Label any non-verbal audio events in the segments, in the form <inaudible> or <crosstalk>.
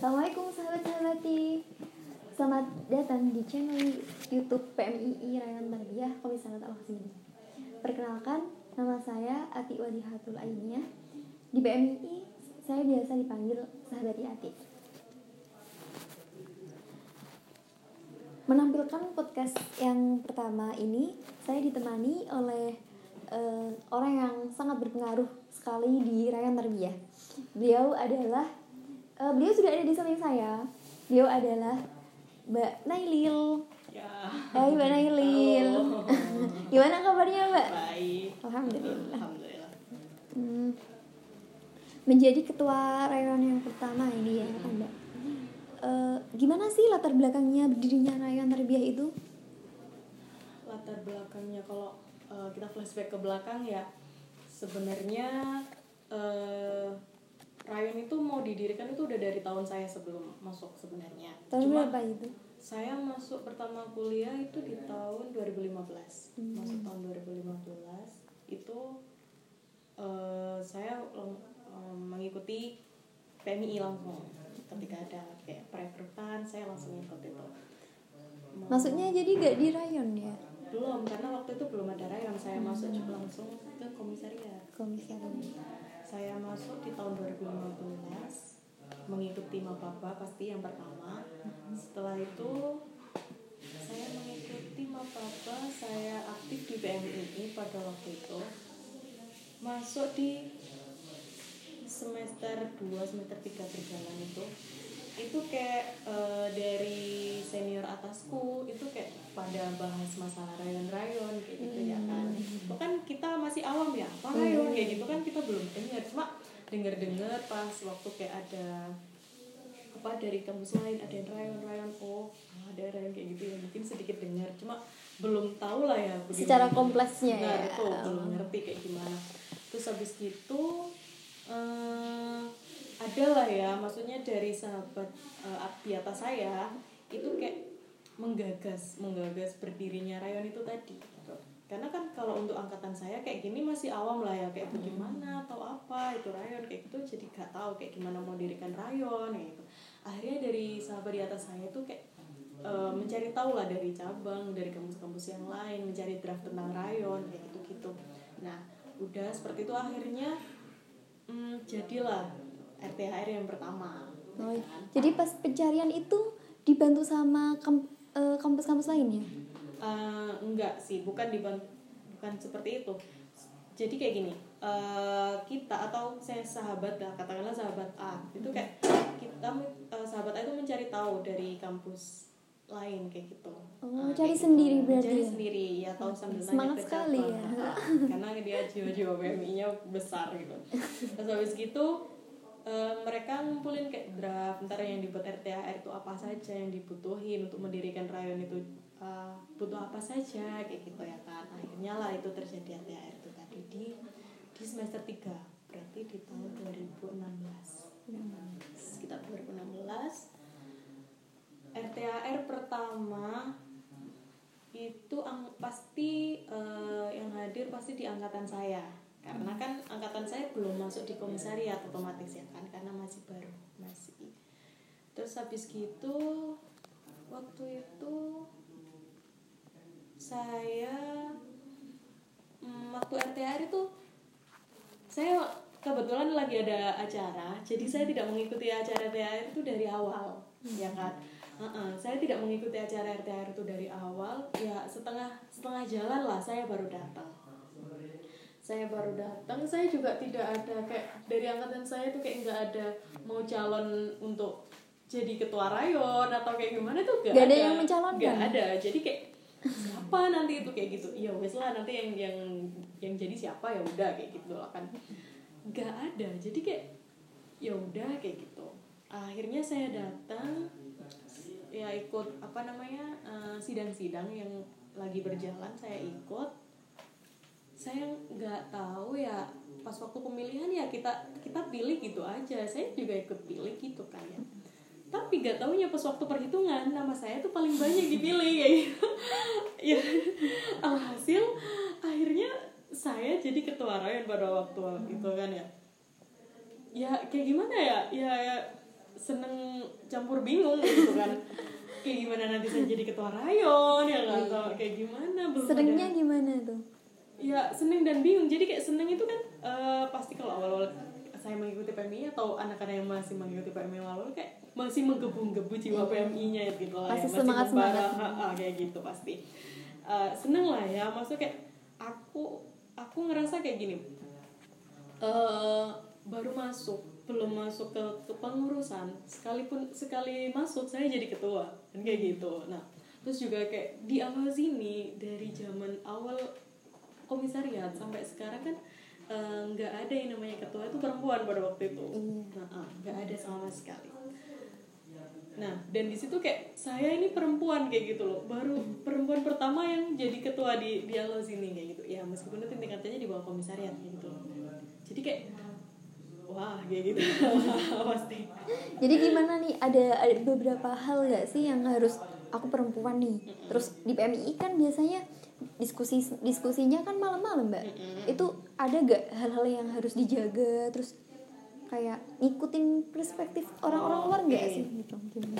Assalamualaikum sahabat-sahabati Selamat datang di channel YouTube PMII Rayon Tarbiyah Komisarat Al Hasini Perkenalkan, nama saya Ati Wadihatul Ainiyah Di PMII, saya biasa dipanggil Sahabati Ati. Menampilkan podcast yang pertama ini Saya ditemani oleh uh, orang yang sangat berpengaruh sekali di Rayon Tarbiyah Beliau adalah uh, beliau sudah ada di samping saya. Beliau adalah Mbak Nailil. Ya. Hai Mbak Nailil. Halo. Gimana kabarnya Mbak? Baik. Alhamdulillah. Alhamdulillah. Hmm. Menjadi ketua rayon yang pertama ini ya kan Mbak. Uh, gimana sih latar belakangnya berdirinya rayon terbiah itu? Latar belakangnya kalau uh, kita flashback ke belakang ya sebenarnya uh, rayon itu mau didirikan itu udah dari tahun saya sebelum masuk sebenarnya. Tahun Cuma berapa itu? saya masuk pertama kuliah itu di tahun 2015. Hmm. Masuk tahun 2015 itu uh, saya um, mengikuti PMI langsung. Ketika ada kayak perekrutan, saya langsung ikut itu. Maksudnya jadi gak di rayon ya? belum karena waktu itu belum ada rayon saya masuk juga langsung ke komisariat Komisariat. Saya masuk di tahun 2015 mengikuti mapapa pasti yang pertama. Setelah itu saya mengikuti mapapa saya aktif di PMII pada waktu itu. Masuk di semester 2 semester 3 berjalan itu. Itu kayak uh, dari senior atasku itu kayak pada bahas masalah rayon-rayon kayak gitu ya kan. Itu kan kita masih awam ya rayon kayak gitu kan kita belum dengar cuma dengar-dengar pas waktu kayak ada apa dari kampus lain ada yang rayon-rayon oh ada rayon kayak gitu ya mungkin sedikit dengar cuma belum tahu lah ya bagaimana. Secara kompleksnya nah, ya. itu belum ngerti kayak gimana terus habis gitu eh, ada lah ya maksudnya dari sahabat uh, di atas saya itu kayak menggagas menggagas berdirinya rayon itu tadi gitu. Karena kan kalau untuk angkatan saya kayak gini masih awam lah ya kayak bagaimana atau apa itu rayon kayak gitu jadi gak tahu kayak gimana mau dirikan rayon kayak gitu akhirnya dari sahabat di atas saya itu kayak uh, mencari tahu lah dari cabang dari kampus-kampus yang lain mencari draft tentang rayon kayak gitu gitu nah udah seperti itu akhirnya hmm, jadilah RTHR yang pertama. Oh, ya iya. kan? Jadi pas pencarian itu dibantu sama kamp- eh, kampus-kampus lainnya? Uh, enggak sih, bukan dibantu, bukan seperti itu. Jadi kayak gini, uh, kita atau saya sahabat lah, katakanlah sahabat A, itu kayak kita uh, sahabat A itu mencari tahu dari kampus lain kayak gitu. Oh, Nah, cari kayak sendiri gitu. berarti Cari ya? sendiri ya tahu sambil Semangat nanya sekali ya. Nah, Karena dia jiwa-jiwa PMI-nya besar gitu. Terus habis gitu eh, mereka ngumpulin kayak draft ntar yang dibuat RTHR itu apa saja yang dibutuhin untuk mendirikan rayon itu eh, butuh apa saja kayak gitu ya kan akhirnya lah itu terjadi RTHR itu tadi di di semester 3 berarti di tahun 2016 sekitar 2016 RTHR pertama itu ang- pasti eh, yang hadir pasti di angkatan saya. Karena kan angkatan saya belum masuk di komisariat otomatis ya kan karena masih baru masih. Terus habis gitu waktu itu saya mm, waktu RTHR itu saya kebetulan lagi ada acara jadi saya tidak mengikuti acara RTHR itu dari awal ya kan? Uh-uh, saya tidak mengikuti acara RTHR itu dari awal ya setengah setengah jalan lah saya baru datang. Saya baru datang saya juga tidak ada kayak dari angkatan saya tuh kayak nggak ada mau calon untuk jadi ketua rayon atau kayak gimana tuh nggak Nggak ada. yang mencalonkan? nggak ada jadi kayak siapa nanti itu kayak gitu. Iya wes lah nanti yang yang yang jadi siapa ya udah kayak gitu lah kan. Nggak ada jadi kayak ya udah kayak gitu. Akhirnya saya datang ya ikut apa namanya eh, sidang-sidang yang lagi berjalan saya ikut. Saya nggak tahu ya pas waktu pemilihan ya kita kita pilih gitu aja. Saya juga ikut pilih gitu kan ya tapi gak taunya pas waktu perhitungan nama saya tuh paling banyak dipilih kayak gitu <laughs> ya. Alhasil akhirnya saya jadi ketua rayon pada waktu itu kan ya. Ya kayak gimana ya? Ya, ya seneng campur bingung gitu kan. <laughs> Kayak gimana nanti saya jadi ketua rayon ya nggak? Tahu kayak gimana? Belum Senengnya ada. gimana tuh? ya seneng dan bingung. Jadi kayak seneng itu kan eh, pasti kalau awal-awal saya mengikuti PMI atau anak-anak yang masih mengikuti PMI awal kayak masih menggebu-gebu jiwa PMI-nya gitu lah Masih ya semangat-semangat. membara, ha, ha, kayak gitu pasti. Eh, seneng lah ya maksudnya kayak aku aku ngerasa kayak gini. Eh baru masuk belum masuk ke kepengurusan sekalipun sekali masuk saya jadi ketua kan kayak gitu. Nah terus juga kayak di awal sini dari zaman awal komisariat sampai sekarang kan eh, nggak ada yang namanya ketua itu perempuan pada waktu itu. Iya. nah ah, nggak ada sama sekali Nah, dan di situ kayak saya ini perempuan kayak gitu loh. Baru perempuan pertama yang jadi ketua di di Alo sini kayak gitu. Ya, meskipun nanti tingkatannya di bawah komisariat kayak gitu loh. Jadi kayak wah, kayak gitu. <laughs> Pasti. Jadi gimana nih? Ada, ada beberapa hal gak sih yang harus aku perempuan nih? Terus di PMI kan biasanya diskusi diskusinya kan malam-malam mbak. Itu ada gak hal-hal yang harus dijaga? Terus kayak ngikutin perspektif orang-orang luar nggak sih? Gitu? Gimana?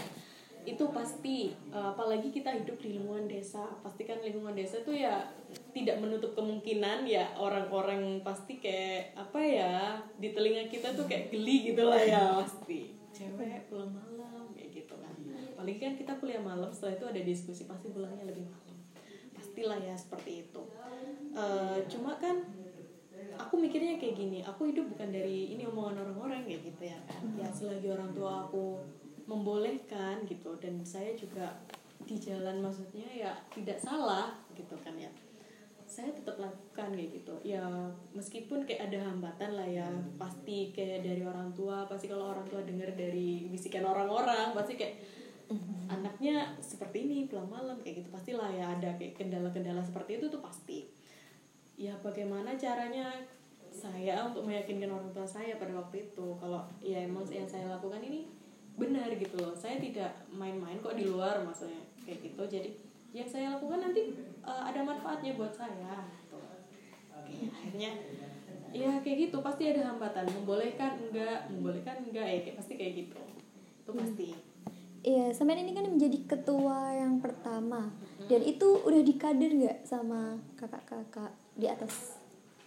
itu pasti eh, apalagi kita hidup di lingkungan desa. Pasti kan lingkungan desa tuh ya tidak menutup kemungkinan ya orang-orang pasti kayak apa ya di telinga kita tuh kayak geli gitu lah ya pasti. Cewek pulang malam kayak gitu kan. Apalagi kan kita kuliah malam setelah itu ada diskusi pasti pulangnya lebih malam. Pastilah ya seperti itu. Eh, cuma kan aku mikirnya kayak gini aku hidup bukan dari ini omongan orang-orang kayak gitu ya kan. Ya selagi orang tua aku membolehkan gitu dan saya juga di jalan maksudnya ya tidak salah gitu kan ya. Saya tetap lakukan kayak gitu. Ya meskipun kayak ada hambatan lah ya pasti kayak dari orang tua pasti kalau orang tua dengar dari bisikan orang-orang pasti kayak anaknya seperti ini pulang malam kayak gitu. Pastilah ya ada kayak kendala-kendala seperti itu tuh pasti ya bagaimana caranya saya untuk meyakinkan orang tua saya pada waktu itu kalau ya emang yang saya lakukan ini benar gitu loh. Saya tidak main-main kok di luar maksudnya kayak gitu. Jadi yang saya lakukan nanti eh, ada manfaatnya buat saya gitu. Oke, akhirnya ya kayak gitu. Pasti ada hambatan. Membolehkan enggak? Membolehkan enggak? Ya kayak pasti kayak gitu. Itu pasti. Iya, sampean ini kan menjadi ketua yang pertama. Dan itu udah dikader nggak sama kakak-kakak di atas?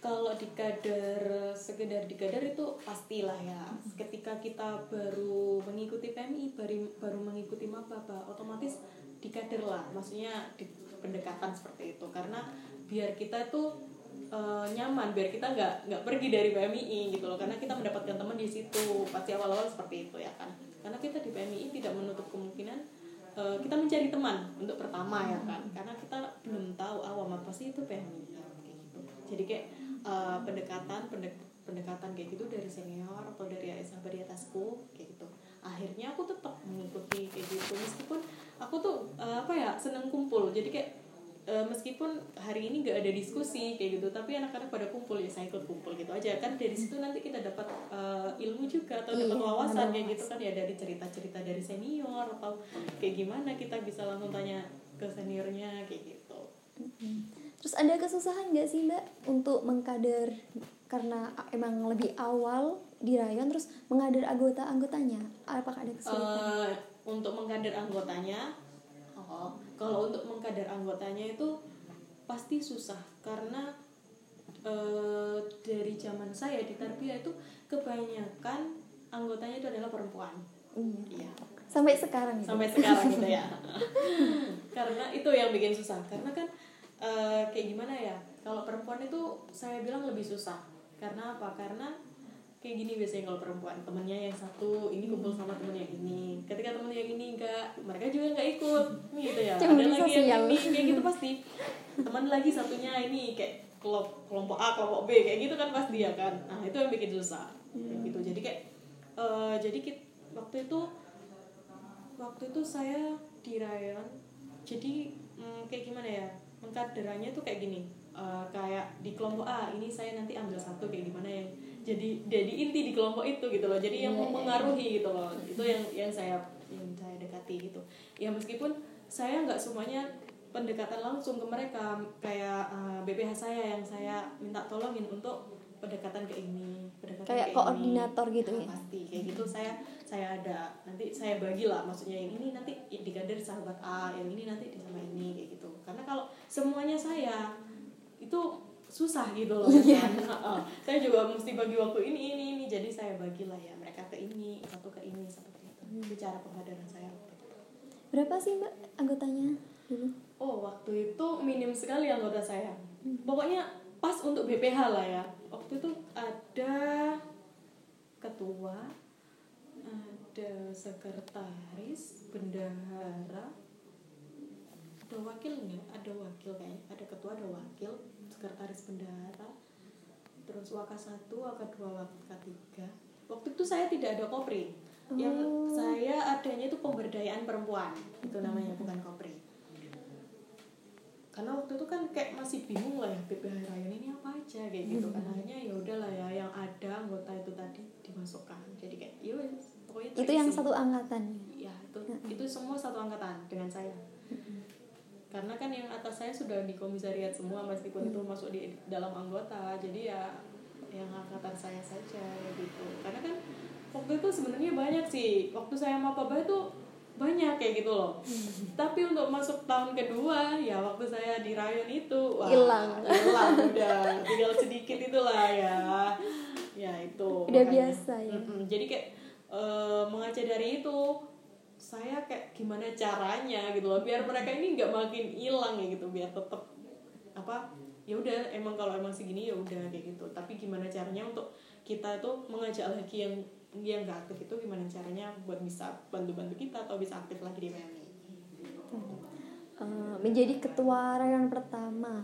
kalau di kader sekedar di kader itu pastilah ya. Ketika kita baru mengikuti PMI baru baru mengikuti maba otomatis di kader lah. Maksudnya di pendekatan seperti itu. Karena biar kita itu eh, nyaman biar kita nggak nggak pergi dari PMI gitu loh. Karena kita mendapatkan teman di situ. Pasti awal-awal seperti itu ya kan. Karena kita di PMI tidak menutup kemungkinan eh, kita mencari teman untuk pertama ya kan. Karena kita belum tahu awam apa sih itu PMI jadi kayak eh, pendekatan pendek- pendekatan kayak gitu dari senior atau dari sahabat di atasku kayak gitu. Akhirnya aku tetap mengikuti kayak gitu. Meskipun aku tuh eh, apa ya seneng kumpul. Jadi kayak eh, meskipun hari ini gak ada diskusi kayak gitu tapi anak-anak pada kumpul ya saya ikut kumpul gitu aja. Kan dari situ nanti kita dapat eh, ilmu juga atau dapat Iya, wawasan kayak gitu kan. Ya dari cerita-cerita dari senior atau kayak gimana kita bisa langsung tanya ke seniornya kayak gitu Terus ada kesusahan nggak sih mbak untuk mengkader karena emang lebih awal di rayon terus mengader anggota-anggotanya? Apakah ada kesulitan? Eh, untuk mengkader anggotanya oh kalau untuk mengkader anggotanya itu pasti susah karena eh, dari zaman saya di Tarbiyah itu kebanyakan anggotanya itu adalah perempuan Iya. iya Sampai sekarang ya? sampai sekarang gitu ya <laughs> karena itu yang bikin susah karena kan eh, kayak gimana ya? Kalau perempuan itu saya bilang lebih susah. Karena apa? Karena kayak gini biasanya kalau perempuan temennya yang satu ini kumpul sama temen yang ini. Ketika temen yang ini enggak mereka juga nggak ikut. Gitu ya. Ada Cemburu lagi yang ini kayak gitu pasti. Teman lagi satunya ini kayak kelompok kelompok A kelompok B kayak gitu kan pasti ya kan? Nah itu yang bikin susah. Kayak gitu. Jadi kayak eh, jadi kit- waktu itu waktu itu saya di rayon jadi mm, kayak gimana ya mengkaderannya tuh kayak gini Eh, kayak di kelompok A ini saya nanti ambil satu kayak gimana yang jadi jadi inti di kelompok itu gitu loh. Jadi yang mau mengaruhi gitu loh. Itu yang yang saya yang saya dekati gitu. Ya meskipun saya nggak semuanya pendekatan langsung ke mereka. Kayak eh, BPH saya yang saya minta tolongin untuk pendekatan ke ini pendekatan Kayak ke ini. koordinator gitu Nah, ya? pasti kayak gitu saya saya ada nanti saya bagi lah maksudnya yang ini nanti dikader sahabat A yang ini nanti di sama ini kayak gitu karena kalau semuanya saya itu susah gitu loh Iya. kan saya juga mesti bagi waktu ini ini ini jadi saya bagilah ya mereka ke ini satu ke ini satu ke itu Hmm. itu cara penghadapan saya Berapa sih mbak anggotanya dulu? Oh, waktu itu minim sekali anggota saya. Pokoknya pas untuk BPH lah ya. Waktu itu ada ketua, ada sekretaris, bendahara, ada wakil nggak? Ada wakil kayaknya. Ada ketua, ada wakil, sekretaris bendahara, terus waka satu, waka dua, waka tiga. Waktu itu saya tidak ada kopri. Yang Oh. saya adanya itu pemberdayaan perempuan. Itu namanya bukan kopri karena waktu itu kan kayak masih bingung lah ya BPH Rayon ini apa aja kayak gitu kan. Akhirnya ya udahlah ya yang ada anggota itu tadi dimasukkan. Jadi kayak ya wes, pokoknya Itu yang satu angkatan. ya? Itu itu semua satu angkatan dengan saya. Karena kan yang atas saya sudah di komisariat semua meskipun itu masuk di dalam anggota. Jadi ya yang angkatan saya saja gitu. Karena kan waktu itu sebenarnya banyak sih. Waktu saya sama papa itu banyak kayak gitu loh tapi untuk masuk tahun kedua ya waktu saya di rayon itu wah, Hilang. hilang udah tinggal sedikit itulah ya ya itu Udah makanya. biasa ya. Mm-mm. jadi kayak eh, mengaca dari itu saya kayak gimana caranya gitu loh biar mereka ini nggak makin hilang ya gitu biar tetap apa ya udah emang kalau emang segini ya udah kayak gitu tapi gimana caranya untuk kita itu mengajak lagi yang yang nggak aktif itu gimana caranya buat bisa bantu-bantu kita atau bisa aktif lagi di PMI Eh, menjadi ketua rayon pertama.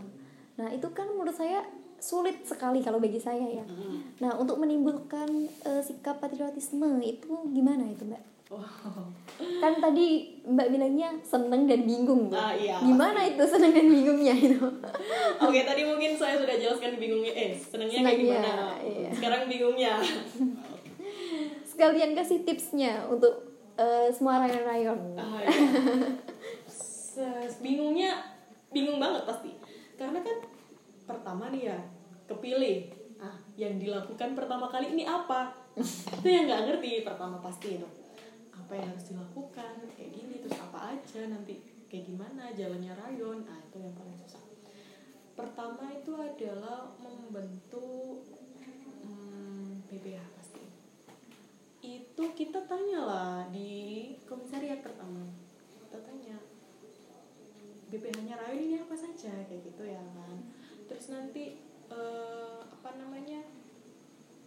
Nah itu kan menurut saya sulit sekali kalau bagi saya ya. Nah untuk menimbulkan eh, sikap patriotisme itu gimana itu mbak? wow Kan tadi mbak bilangnya seneng dan bingung tuh. Ah, iya. Gimana itu seneng dan bingungnya itu? oke tadi mungkin saya sudah jelaskan bingungnya eh senangnya kayak gimana iya. sekarang bingungnya Sekalian kasih tipsnya untuk eh, semua rayon-rayon. Ah, iya. <laughs> Bingungnya bingung banget pasti. Karena kan pertama nih ya kepilih. Ah. Yang dilakukan pertama kali ini apa? Itu yang nggak ngerti pertama pasti itu. Apa yang harus dilakukan? Kayak gini terus apa aja? Nanti kayak gimana? Jalannya rayon? Ah itu yang paling susah. Pertama itu adalah membentuk hmm, BPH itu kita tanya lah di komisariat pertama. Kita tanya BPH-nya Rayon ini apa saja? Kayak gitu ya kan. Terus nanti eh, apa namanya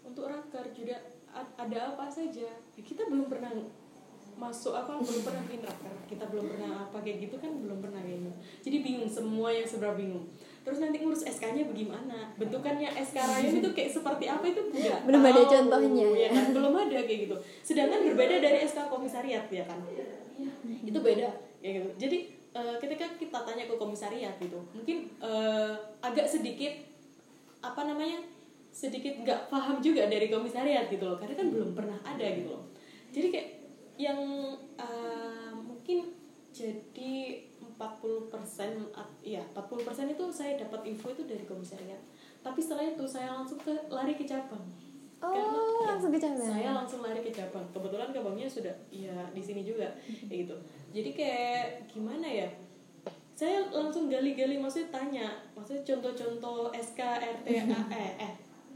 untuk raker juga ada apa saja? Ya, kita belum pernah masuk apa belum pernah bikin raker kita belum pernah apa kayak gitu kan belum pernah kayaknya jadi bingung semua yang seberapa bingung terus nanti ngurus SK-nya bagaimana? Bentukannya SK Rayon itu kayak seperti apa itu? Nggak Belum ada contohnya, ya kan? Belum ada kayak gitu. Sedangkan berbeda dari SK komisariat ya kan? Itu beda ya gitu. Jadi eh, ketika kita tanya ke komisariat gitu mungkin eh, agak sedikit apa namanya sedikit nggak paham juga dari komisariat gitu loh. Karena kan belum pernah ada gitu loh. Jadi kayak yang eh, mungkin jadi 40% at- ya 40% itu saya dapat info itu dari komisariat. Tapi setelah itu saya langsung ke lari ke cabang. Oh, Karena, langsung ke cabang. saya langsung lari ke cabang. Kebetulan cabangnya sudah ya di sini juga kayak gitu. Jadi kayak gimana ya? Saya langsung gali-gali maksudnya tanya maksudnya contoh-contoh SK RT eh, eh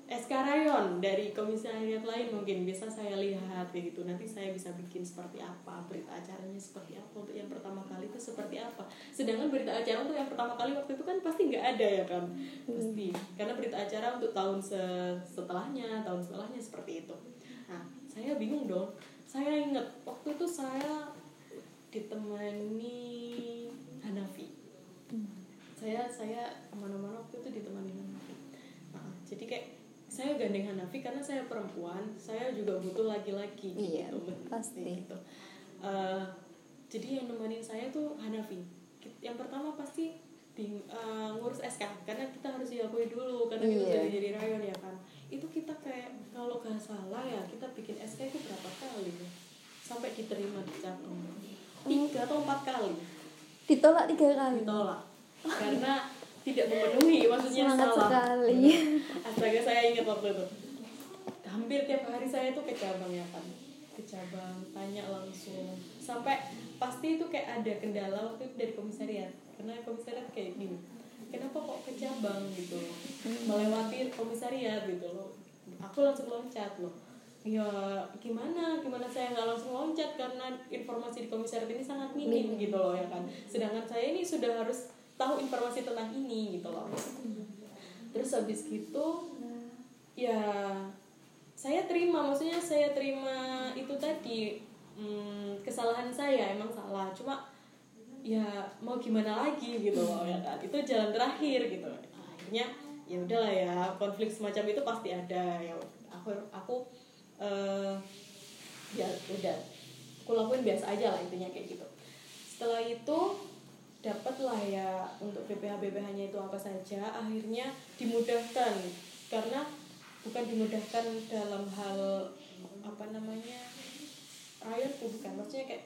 SK rayon dari komisariat lain mungkin bisa saya lihat kayak gitu. Nanti saya bisa bikin seperti apa berita acaranya seperti apa untuk yang pertama kali itu seperti apa. Sedangkan berita acara untuk yang pertama kali waktu itu kan pasti nggak ada ya kan? Pasti. Karena berita acara untuk tahun se- setelahnya tahun setelahnya seperti itu. Nah saya bingung dong. Saya ingat waktu itu saya ditemani Hanafi. Saya saya ke mana-mana waktu itu ditemani Hanafi. Nah, jadi kayak saya gandeng Hanafi karena saya perempuan saya juga butuh laki-laki Iya, gitu. Pasti. gitu. Eh, jadi yang nemenin saya tuh Hanafi. Yang pertama pasti bing- eh, ngurus SK karena kita harus diakui dulu karena kita Iya. jadi jadi rayon ya kan? Itu kita kayak kalau nggak salah ya kita bikin SK itu berapa kali ya? Sampai diterima di cabang tiga atau empat kali. Ditolak tiga kali. ditolak. Karena tidak memenuhi maksudnya Semangat salah. sekali. astaga saya ingat waktu itu. Hampir tiap hari saya tuh ke cabang ya kan ke cabang tanya langsung. Sampai pasti itu kayak ada kendala waktu itu dari komisariat. Karena komisariat kayak gini kenapa kok ke cabang? gitu. Loh melewati komisariat gitu loh. Aku langsung loncat loh. Ya gimana? Gimana saya nggak langsung loncat karena informasi di komisariat ini sangat minim. gitu loh ya kan. Sedangkan saya ini sudah harus tahu informasi tentang ini gitu loh. Terus habis gitu ya saya terima maksudnya saya terima itu tadi hmm, kesalahan saya emang salah. Cuma ya mau gimana lagi gitu loh ya kan? Itu jalan terakhir gitu. Akhirnya ya udahlah ya konflik semacam itu pasti ada. Ya aku aku eh ya udah aku lakuin biasa aja lah intinya kayak gitu. Setelah itu dapatlah ya untuk BPH BPH nya itu apa saja akhirnya dimudahkan. Karena bukan dimudahkan dalam hal apa namanya rayon bukan. Maksudnya kayak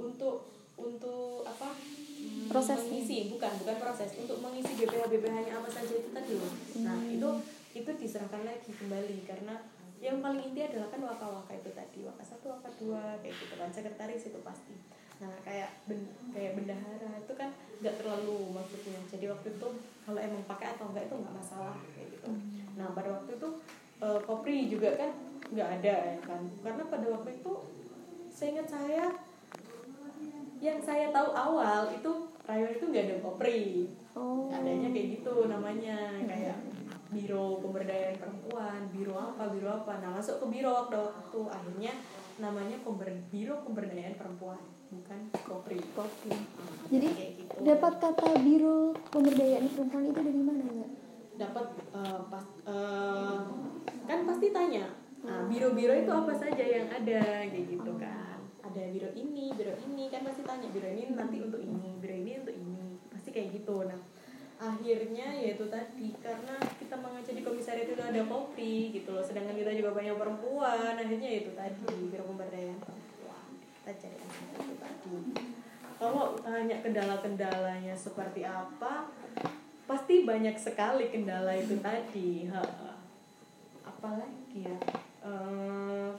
untuk untuk apa? Hmm, Prosesnya. mengisi. Bukan bukan proses. Untuk mengisi BPH BPH nya apa saja itu tadi loh. Nah itu itu diserahkan lagi kembali. Karena yang paling inti adalah kan waka waka itu tadi. Waka satu waka dua kayak gitu kan. Sekretaris itu pasti nah kayak ben, kayak bendahara itu kan nggak terlalu maksudnya. Jadi waktu itu kalau emang pakai atau enggak itu nggak masalah kayak gitu. Nah pada waktu itu eh, kopri juga kan nggak ada ya kan. Karena pada waktu itu seingat saya yang saya tahu awal itu rayon itu nggak ada kopri. Oh. adanya kayak gitu namanya kayak biro pemberdayaan perempuan biro apa biro apa. Nah masuk ke biro waktu waktu akhirnya namanya pember biro pemberdayaan perempuan bukan kopri. Nah, Jadi gitu. dapat kata biro pemberdayaan perempuan itu dari mana mbak? dapat eh, pas eh, kan pasti tanya nah, biro-biro itu apa saja yang ada? Kayak gitu kan. Ada biro ini biro ini. Kan pasti tanya biro ini nanti untuk ini biro ini untuk ini. Pasti kayak gitu. Nah akhirnya yaitu tadi karena kita mengajar di komisariat itu ada kopi gitu loh sedangkan kita juga banyak perempuan. Akhirnya yaitu tadi biro pemberdayaan kita cari anak itu tadi kalau tanya kendala-kendalanya seperti apa pasti banyak sekali kendala itu tadi. Ha, apalagi ya? Eh,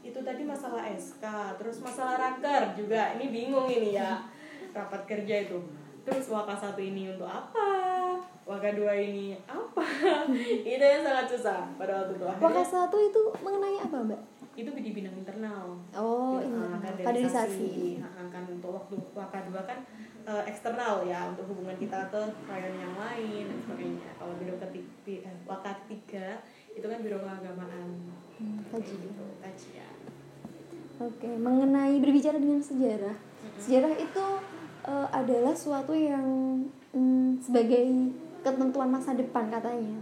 itu tadi masalah SK terus masalah raker juga. Ini bingung ini ya rapat kerja itu. Terus waka satu ini untuk apa? Waka dua ini apa? <laughs> Itu yang sangat susah pada waktu itu. Waka satu itu mengenai apa mbak? Itu di bidang internal Oh, Gitu, ini ah, kaderisasi. Ah, kan untuk waktu waka dua kan eh, eksternal ya untuk hubungan kita ke rayon yang lain dan sebagainya kalau biro ketiga eh, waka tiga itu kan biro keagamaan Hmm, kaji. gitu kajian Oke, mengenai berbicara dengan sejarah. Sejarah itu eh, adalah suatu yang mm, sebagai ketentuan masa depan katanya.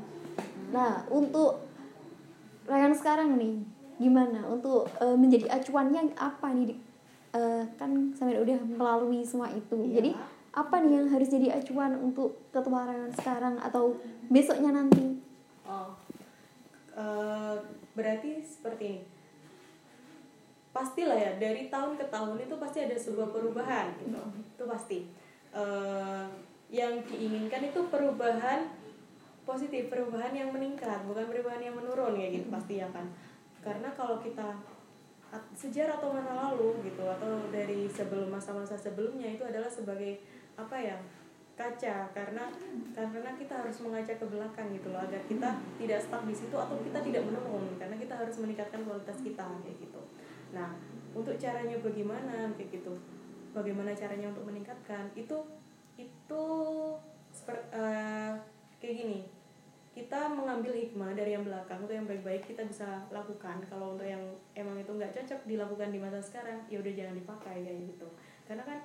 Nah, untuk rayon sekarang nih, gimana? Untuk eh, menjadi acuannya apa nih? Eh, kan sampai udah melalui semua itu. Iya. Jadi apa nih yang harus jadi acuan untuk ketua rayon sekarang atau besoknya nanti? Oh, Eh, berarti seperti ini. Pastilah ya dari tahun ke tahun itu pasti ada sebuah perubahan gitu. Itu pasti. Eh, yang diinginkan itu perubahan positif, perubahan yang meningkat, bukan perubahan yang menurun ya gitu pasti ya kan. Karena kalau kita sejarah atau masa lalu gitu atau dari sebelum masa-masa sebelumnya itu adalah sebagai apa ya kaca. Karena karena kita harus mengaca ke belakang gitu loh agar kita tidak stuck di situ atau kita tidak menurun karena kita harus meningkatkan kualitas kita kayak gitu. Nah untuk caranya bagaimana kayak gitu bagaimana caranya untuk meningkatkan itu itu seper- eh, kayak gini kita mengambil hikmah dari yang belakang untuk yang baik-baik kita bisa lakukan kalau untuk yang emang itu nggak cocok dilakukan di masa sekarang ya udah jangan dipakai kayak gitu karena kan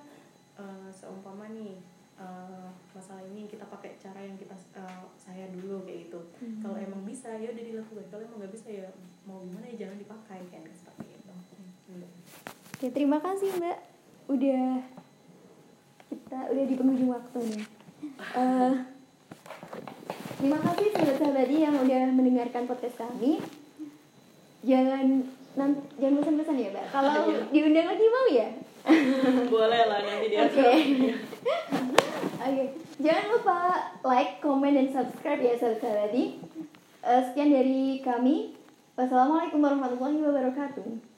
eh, seumpama nih eh, masalah ini kita pakai cara yang kita eh, saya dulu kayak gitu kalau emang bisa ya udah dilakukan kalau emang nggak bisa ya mau gimana ya jangan dipakai kan seperti itu Hmm. Oke, terima kasih Mbak. Udah kita udah di penghujung waktu nih. <laughs> Eh, terima kasih sahabat-sahabat yang udah mendengarkan podcast kami. Jangan nanti jangan pesan-pesan ya, Mbak. Kalau Iya. diundang lagi mau ya? <laughs> boleh lah nanti dia Oke. <laughs> Oke. Jangan lupa like, comment, dan subscribe ya sahabat-sahabati. Eh, sekian dari kami. Wassalamualaikum warahmatullahi wabarakatuh.